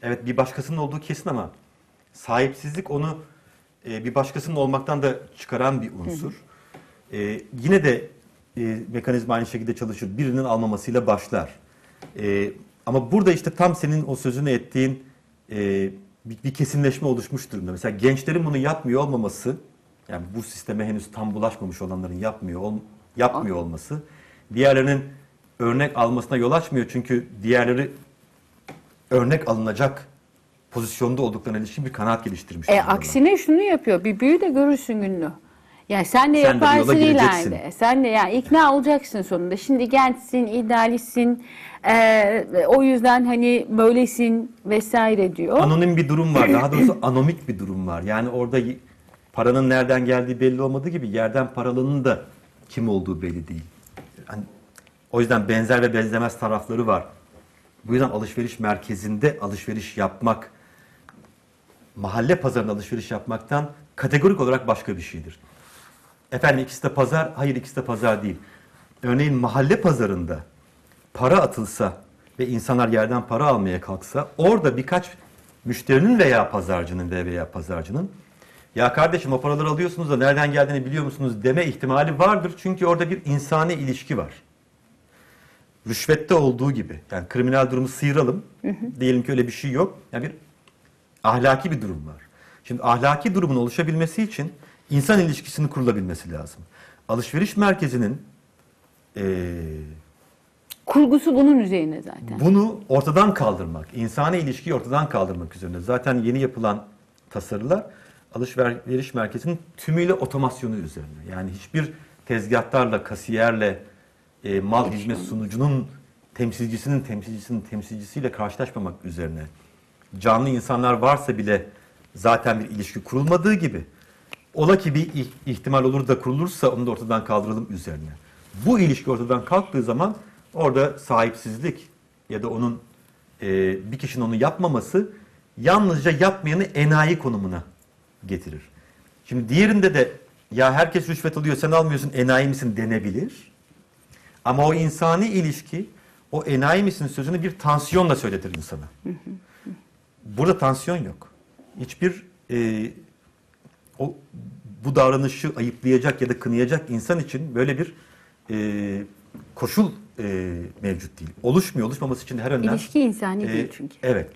Speaker 2: Evet bir başkasının olduğu kesin ama sahipsizlik onu e, bir başkasının olmaktan da çıkaran bir unsur. E, yine de e, mekanizma aynı şekilde çalışır. Birinin almamasıyla başlar. E, ama burada işte tam senin o sözünü ettiğin e, bir, bir kesinleşme oluşmuş durumda. Mesela gençlerin bunu yapmıyor olmaması, yani bu sisteme henüz tam bulaşmamış olanların yapmıyor ol- yapmıyor olması, diğerlerinin örnek almasına yol açmıyor çünkü diğerleri örnek alınacak pozisyonda olduklarına ilişkin bir kanaat geliştirmiş.
Speaker 1: E, aksine şunu yapıyor. Bir büyü de görürsün gününü. Yani sen de
Speaker 2: Sen de
Speaker 1: yaparsın
Speaker 2: gireceksin.
Speaker 1: ileride. Sen de yani ikna olacaksın sonunda. Şimdi gençsin, idealistsin. e, o yüzden hani böylesin vesaire diyor.
Speaker 2: Anonim bir durum var. Daha doğrusu anomik bir durum var. Yani orada paranın nereden geldiği belli olmadığı gibi yerden paralanın da kim olduğu belli değil. Hani, o yüzden benzer ve benzemez tarafları var. Bu yüzden alışveriş merkezinde alışveriş yapmak, mahalle pazarında alışveriş yapmaktan kategorik olarak başka bir şeydir. Efendim ikisi de pazar, hayır ikisi de pazar değil. Örneğin mahalle pazarında para atılsa ve insanlar yerden para almaya kalksa orada birkaç müşterinin veya pazarcının ve veya pazarcının ya kardeşim o paraları alıyorsunuz da nereden geldiğini biliyor musunuz deme ihtimali vardır. Çünkü orada bir insani ilişki var. Rüşvette olduğu gibi. Yani kriminal durumu sıyıralım. Diyelim ki öyle bir şey yok. Yani bir ahlaki bir durum var. Şimdi ahlaki durumun oluşabilmesi için insan ilişkisinin kurulabilmesi lazım. Alışveriş merkezinin eee
Speaker 1: Kurgusu bunun üzerine zaten.
Speaker 2: bunu ortadan kaldırmak, insani ilişkiyi ortadan kaldırmak üzerine. Zaten yeni yapılan tasarılar alışveriş merkezinin tümüyle otomasyonu üzerine. Yani hiçbir tezgahtarla, kasiyerle, e, mal hizmet sunucunun temsilcisinin temsilcisinin temsilcisiyle karşılaşmamak üzerine. Canlı insanlar varsa bile zaten bir ilişki kurulmadığı gibi ola ki bir ih- ihtimal olur da kurulursa onu da ortadan kaldıralım üzerine. Bu ilişki ortadan kalktığı zaman orada sahipsizlik ya da onun e, bir kişinin onu yapmaması yalnızca yapmayanı enayi konumuna getirir. Şimdi diğerinde de ya herkes rüşvet alıyor sen almıyorsun enayi misin denebilir. Ama o insani ilişki o enayi misin sözünü bir tansiyonla söyletir insana. Burada tansiyon yok. Hiçbir e, o bu davranışı ayıplayacak ya da kınayacak insan için böyle bir e, koşul e, mevcut değil. Oluşmuyor. Oluşmaması için her önlem.
Speaker 1: İlişki insani
Speaker 2: e,
Speaker 1: değil çünkü.
Speaker 2: Evet.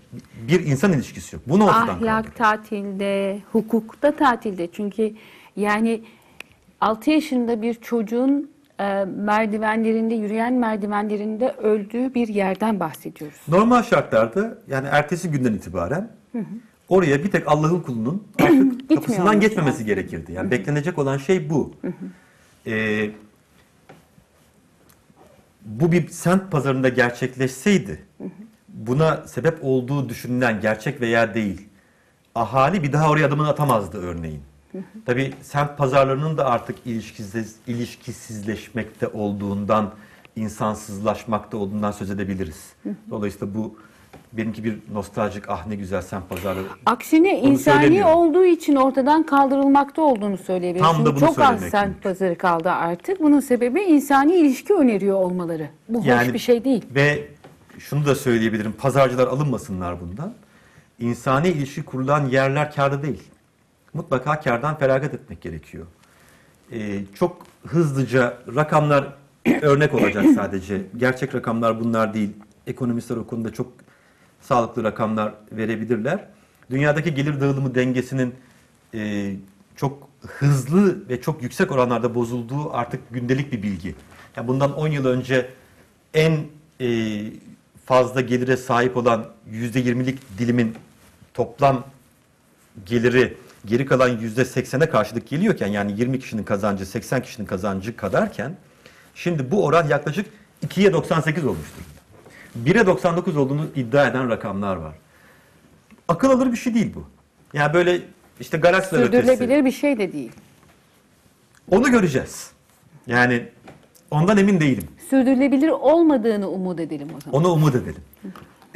Speaker 2: Bir insan ilişkisi yok. Bunu ortadan
Speaker 1: Ahlak
Speaker 2: kaldırıyor.
Speaker 1: tatilde, hukukta tatilde. Çünkü yani 6 yaşında bir çocuğun e, merdivenlerinde, yürüyen merdivenlerinde öldüğü bir yerden bahsediyoruz.
Speaker 2: Normal şartlarda yani ertesi günden itibaren oraya bir tek Allah'ın kulunun artık kapısından geçmemesi
Speaker 1: lazım.
Speaker 2: gerekirdi. Yani beklenecek olan şey bu. Ee, bu bir semt pazarında gerçekleşseydi buna sebep olduğu düşünülen gerçek veya değil ahali bir daha oraya adımını atamazdı örneğin. Tabii semt pazarlarının da artık ilişkisiz, ilişkisizleşmekte olduğundan, insansızlaşmakta olduğundan söz edebiliriz. Dolayısıyla bu benimki bir nostaljik ah ne güzel semt pazarları.
Speaker 1: Aksine
Speaker 2: Onu
Speaker 1: insani olduğu için ortadan kaldırılmakta olduğunu söyleyebiliriz.
Speaker 2: Tam da bunu
Speaker 1: Çok az
Speaker 2: söylemek
Speaker 1: semt pazarı kaldı artık. Bunun sebebi insani ilişki öneriyor olmaları. Bu hoş bir şey değil.
Speaker 2: Ve şunu da söyleyebilirim. Pazarcılar alınmasınlar bundan. İnsani ilişki kurulan yerler kârda değil. Mutlaka kârdan feragat etmek gerekiyor. Ee, çok hızlıca rakamlar örnek olacak sadece. Gerçek rakamlar bunlar değil. Ekonomistler o konuda çok sağlıklı rakamlar verebilirler. Dünyadaki gelir dağılımı dengesinin e, çok hızlı ve çok yüksek oranlarda bozulduğu artık gündelik bir bilgi. Yani bundan 10 yıl önce en e, fazla gelire sahip olan %20'lik dilimin toplam geliri geri kalan %80'e karşılık geliyorken yani 20 kişinin kazancı 80 kişinin kazancı kadarken şimdi bu oran yaklaşık 2'ye 98 olmuş durumda. 1'e 99 olduğunu iddia eden rakamlar var. Akıl alır bir şey değil bu. Yani böyle işte garajlar ötesi.
Speaker 1: Sürdürülebilir bir şey de değil.
Speaker 2: Onu göreceğiz. Yani ondan emin değilim.
Speaker 1: Sürdürülebilir olmadığını umut edelim o zaman.
Speaker 2: Onu umut edelim.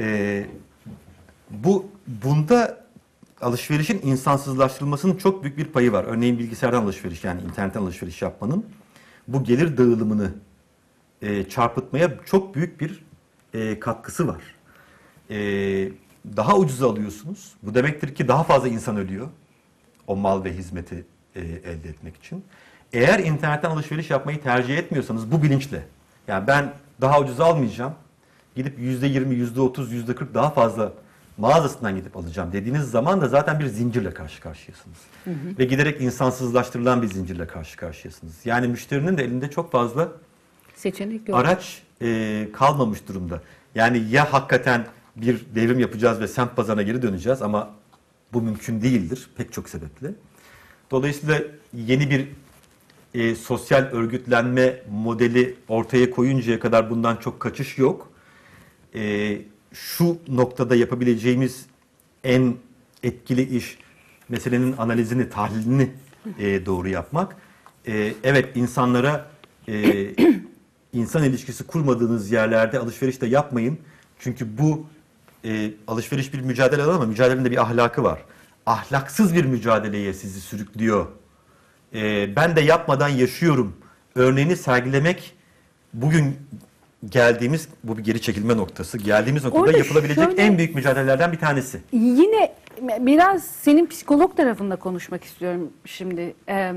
Speaker 2: Ee, bu bunda alışverişin insansızlaştırılmasının çok büyük bir payı var. Örneğin bilgisayardan alışveriş yani internetten alışveriş yapmanın bu gelir dağılımını e, çarpıtmaya çok büyük bir e, katkısı var. E, daha ucuza alıyorsunuz. Bu demektir ki daha fazla insan ölüyor o mal ve hizmeti e, elde etmek için. Eğer internetten alışveriş yapmayı tercih etmiyorsanız bu bilinçle yani ben daha ucuz almayacağım gidip %20, %30, %40 daha fazla mağazasından gidip alacağım dediğiniz zaman da zaten bir zincirle karşı karşıyasınız. Ve giderek insansızlaştırılan bir zincirle karşı karşıyasınız. Yani müşterinin de elinde çok fazla
Speaker 1: Seçenek yok.
Speaker 2: araç e, kalmamış durumda. Yani ya hakikaten bir devrim yapacağız ve semt pazarına geri döneceğiz ama bu mümkün değildir pek çok sebeple. Dolayısıyla yeni bir e, sosyal örgütlenme modeli ortaya koyuncaya kadar bundan çok kaçış yok. E, şu noktada yapabileceğimiz en etkili iş meselenin analizini, tahlilini e, doğru yapmak. E, evet insanlara e, insan ilişkisi kurmadığınız yerlerde alışveriş de yapmayın. Çünkü bu e, alışveriş bir mücadele ama mücadelenin de bir ahlakı var. Ahlaksız bir mücadeleye sizi sürüklüyor. E, ben de yapmadan yaşıyorum. Örneğini sergilemek bugün geldiğimiz bu bir geri çekilme noktası. Geldiğimiz noktada
Speaker 1: Orada
Speaker 2: yapılabilecek
Speaker 1: şöyle-
Speaker 2: en büyük mücadelelerden bir tanesi.
Speaker 1: Yine biraz senin psikolog tarafında konuşmak istiyorum şimdi. Ee,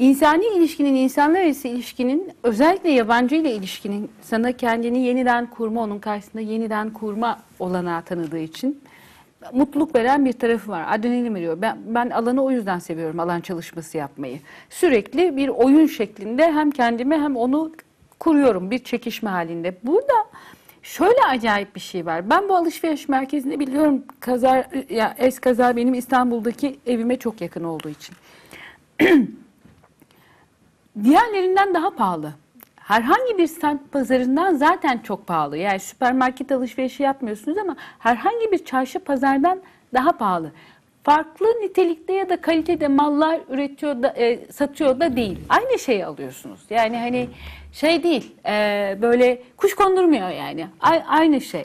Speaker 1: insani ilişkinin, insanlar arası ilişkinin, özellikle yabancı ile ilişkinin sana kendini yeniden kurma, onun karşısında yeniden kurma olanağı tanıdığı için mutluluk veren bir tarafı var. Adrenalin veriyor. Ben, ben alanı o yüzden seviyorum, alan çalışması yapmayı. Sürekli bir oyun şeklinde hem kendime hem onu kuruyorum bir çekişme halinde. Burada Şöyle acayip bir şey var. Ben bu alışveriş merkezinde biliyorum kaza ya es kaza benim İstanbul'daki evime çok yakın olduğu için. Diğerlerinden daha pahalı. Herhangi bir semt pazarından zaten çok pahalı. Yani süpermarket alışverişi yapmıyorsunuz ama herhangi bir çarşı pazardan daha pahalı. Farklı nitelikte ya da kalitede mallar üretiyor da e, satıyor da değil. Aynı şeyi alıyorsunuz. Yani hani şey değil. e, böyle kuş kondurmuyor yani. A- aynı şey.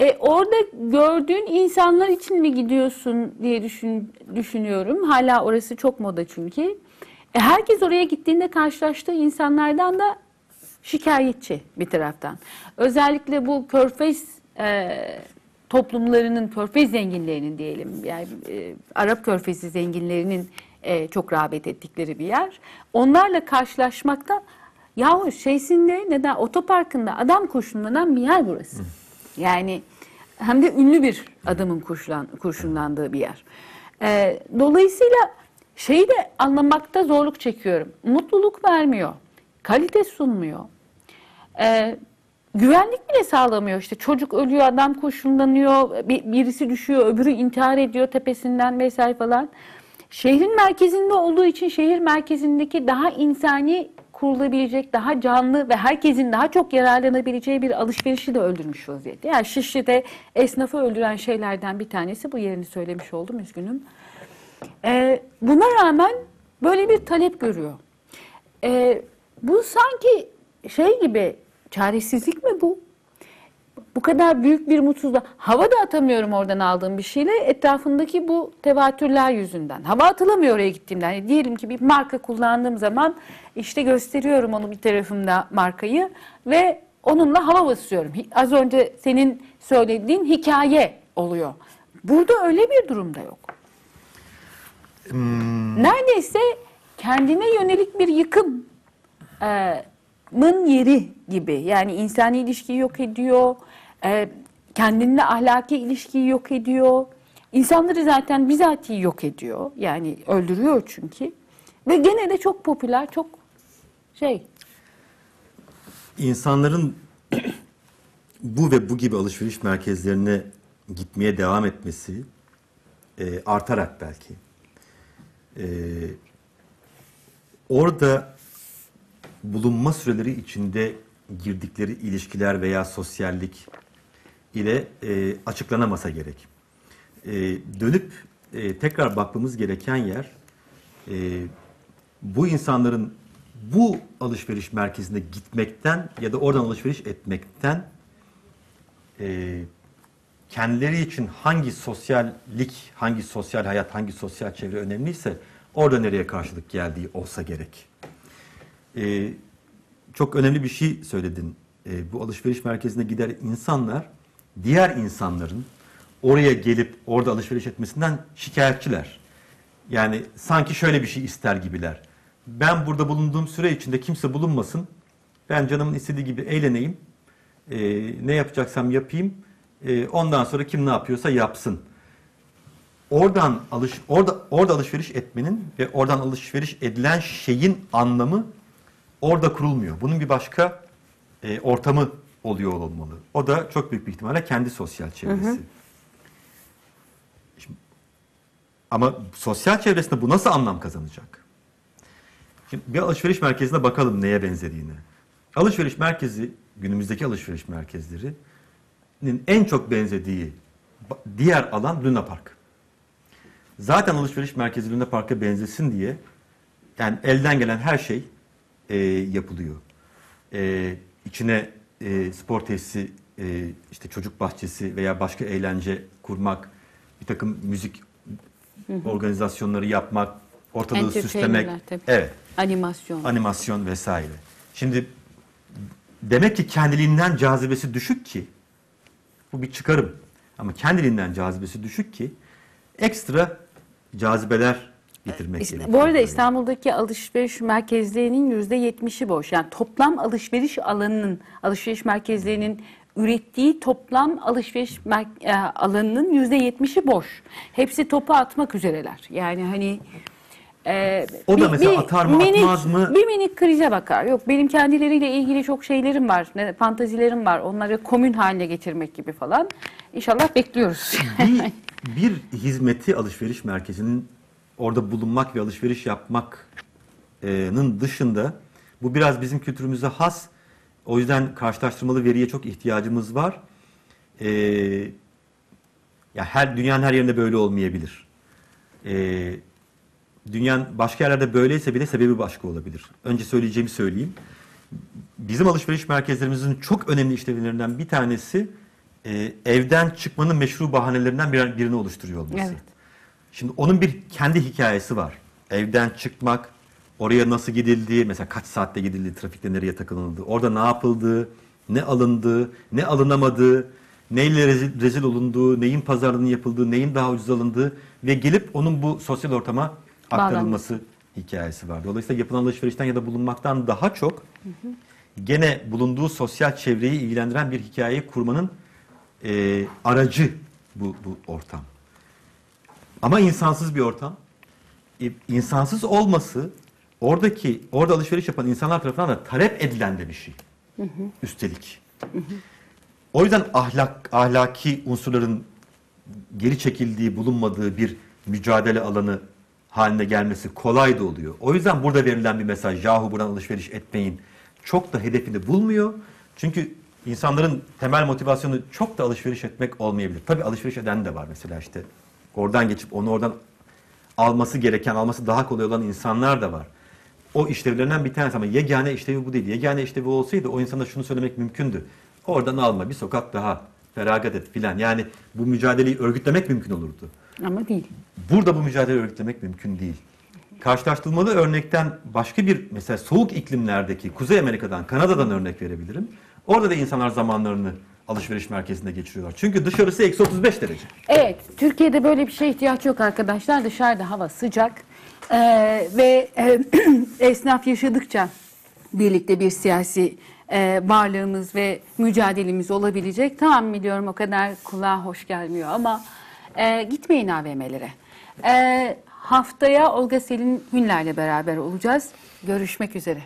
Speaker 1: E, orada gördüğün insanlar için mi gidiyorsun diye düşün, düşünüyorum. Hala orası çok moda çünkü. E, herkes oraya gittiğinde karşılaştığı insanlardan da şikayetçi bir taraftan. Özellikle bu körfez e, toplumlarının, körfez zenginlerinin diyelim, yani e, Arap körfezi zenginlerinin e, çok rağbet ettikleri bir yer. Onlarla karşılaşmakta yahu şeysinde neden otoparkında adam kurşunlanan bir yer burası. Yani hem de ünlü bir adamın kurşulan, kurşunlandığı bir yer. E, dolayısıyla şeyi de anlamakta zorluk çekiyorum. Mutluluk vermiyor. Kalite sunmuyor. Ee, güvenlik bile sağlamıyor. İşte çocuk ölüyor, adam kurşunlanıyor, bir- birisi düşüyor, öbürü intihar ediyor tepesinden vesaire falan. Şehrin merkezinde olduğu için şehir merkezindeki daha insani kurulabilecek, daha canlı ve herkesin daha çok yararlanabileceği bir alışverişi de öldürmüş vaziyette. Yani Şişli'de esnafı öldüren şeylerden bir tanesi, bu yerini söylemiş oldum, üzgünüm. Ee, buna rağmen böyle bir talep görüyor. Ee, bu sanki şey gibi çaresizlik mi bu? Bu kadar büyük bir mutsuzluk. Hava da atamıyorum oradan aldığım bir şeyle etrafındaki bu tevatürler yüzünden. Hava atılamıyor oraya gittiğimde. Hani diyelim ki bir marka kullandığım zaman işte gösteriyorum onu bir tarafımda markayı ve onunla hava basıyorum. Az önce senin söylediğin hikaye oluyor. Burada öyle bir durumda yok. Neredeyse kendine yönelik bir yıkım e, mın yeri gibi. Yani insani ilişkiyi yok ediyor. E, kendinle ahlaki ilişkiyi yok ediyor. İnsanları zaten bizatihi yok ediyor. Yani öldürüyor çünkü. Ve gene de çok popüler, çok şey.
Speaker 2: İnsanların bu ve bu gibi alışveriş merkezlerine gitmeye devam etmesi e, artarak belki e, orada bulunma süreleri içinde girdikleri ilişkiler veya sosyallik ile e, açıklanamasa gerek. E, dönüp e, tekrar bakmamız gereken yer e, bu insanların bu alışveriş merkezine gitmekten ya da oradan alışveriş etmekten e, kendileri için hangi sosyallik, hangi sosyal hayat, hangi sosyal çevre önemliyse orada nereye karşılık geldiği olsa gerek. E, çok önemli bir şey söyledin. E, bu alışveriş merkezine gider insanlar diğer insanların oraya gelip orada alışveriş etmesinden şikayetçiler. Yani sanki şöyle bir şey ister gibiler. Ben burada bulunduğum süre içinde kimse bulunmasın. Ben canımın istediği gibi eğleneyim. E, ne yapacaksam yapayım. E, ondan sonra kim ne yapıyorsa yapsın. Oradan alış orada orada alışveriş etmenin ve oradan alışveriş edilen şeyin anlamı orada kurulmuyor. Bunun bir başka e, ortamı oluyor olmalı. O da çok büyük bir ihtimalle kendi sosyal çevresi. Şimdi, ama sosyal çevresinde bu nasıl anlam kazanacak? Şimdi bir alışveriş merkezine bakalım neye benzediğine. Alışveriş merkezi, günümüzdeki alışveriş merkezlerinin en çok benzediği diğer alan Luna Park. Zaten alışveriş merkezi Luna Park'a benzesin diye yani elden gelen her şey e, yapılıyor. E, içine e, spor tesisi, e, işte çocuk bahçesi veya başka eğlence kurmak, bir takım müzik organizasyonları yapmak, ortalığı süslemek.
Speaker 1: Tabii.
Speaker 2: Evet,
Speaker 1: Animasyon.
Speaker 2: animasyon vesaire. Şimdi demek ki kendiliğinden cazibesi düşük ki bu bir çıkarım. Ama kendiliğinden cazibesi düşük ki ekstra cazibeler getirmek
Speaker 1: İşte
Speaker 2: gerekiyor.
Speaker 1: Bu arada. İstanbul'daki alışveriş merkezlerinin yüzde yetmişi boş. Yani toplam alışveriş alanının, alışveriş merkezlerinin ürettiği toplam alışveriş e, alanının yüzde yetmişi boş. Hepsi topu atmak üzereler. Yani hani e,
Speaker 2: O da mesela atar mı, atmaz mı?
Speaker 1: Bir minik krize bakar. Yok benim kendileriyle ilgili çok şeylerim var, ne, fantazilerim var. Onları komün haline getirmek gibi falan. İnşallah bekliyoruz.
Speaker 2: bir, bir hizmeti alışveriş merkezinin orada bulunmak ve alışveriş yapmakın dışında bu biraz bizim kültürümüze has. O yüzden karşılaştırmalı veriye çok ihtiyacımız var. Ee, ya her dünyanın her yerinde böyle olmayabilir. Ee, dünyanın başka yerlerde böyleyse bile sebebi başka olabilir. Önce söyleyeceğimi söyleyeyim. Bizim alışveriş merkezlerimizin çok önemli işlevlerinden bir tanesi e, evden çıkmanın meşru bahanelerinden bir, birini oluşturuyor olması.
Speaker 1: Evet.
Speaker 2: Şimdi onun bir kendi hikayesi var. Evden çıkmak, oraya nasıl gidildiği, mesela kaç saatte gidildi, trafikte nereye takılındı, orada ne yapıldığı, ne alındığı, ne alınamadığı, neyle rezil, rezil olunduğu, neyin pazarlığının yapıldığı, neyin daha ucuz alındığı ve gelip onun bu sosyal ortama aktarılması hikayesi var. Dolayısıyla yapılan alışverişten ya da bulunmaktan daha çok gene bulunduğu sosyal çevreyi ilgilendiren bir hikayeyi kurmanın e, aracı bu, bu ortam. Ama insansız bir ortam. E, insansız olması oradaki orada alışveriş yapan insanlar tarafından da talep edilen de bir şey. Üstelik. O yüzden ahlak ahlaki unsurların geri çekildiği, bulunmadığı bir mücadele alanı haline gelmesi kolay da oluyor. O yüzden burada verilen bir mesaj, yahu buradan alışveriş etmeyin, çok da hedefini bulmuyor. Çünkü insanların temel motivasyonu çok da alışveriş etmek olmayabilir. Tabii alışveriş eden de var mesela işte. Oradan geçip onu oradan alması gereken, alması daha kolay olan insanlar da var. O işlevlerinden bir tanesi ama yegane işlevi bu değil. Yegane işlevi olsaydı o insana şunu söylemek mümkündü. Oradan alma bir sokak daha feragat et filan. Yani bu mücadeleyi örgütlemek mümkün olurdu.
Speaker 1: Ama değil.
Speaker 2: Burada bu mücadeleyi örgütlemek mümkün değil. Karşılaştırmalı örnekten başka bir mesela soğuk iklimlerdeki Kuzey Amerika'dan, Kanada'dan örnek verebilirim. Orada da insanlar zamanlarını alışveriş merkezinde geçiriyorlar. Çünkü dışarısı eksi 35 derece.
Speaker 1: Evet, Türkiye'de böyle bir şeye ihtiyaç yok arkadaşlar. Dışarıda hava sıcak Ee, ve e, esnaf yaşadıkça birlikte bir siyasi e, varlığımız ve mücadelemiz olabilecek. Tamam biliyorum o kadar kulağa hoş gelmiyor ama e, gitmeyin AVM'lere. E, haftaya Olga Selin Hünler'le beraber olacağız. Görüşmek üzere.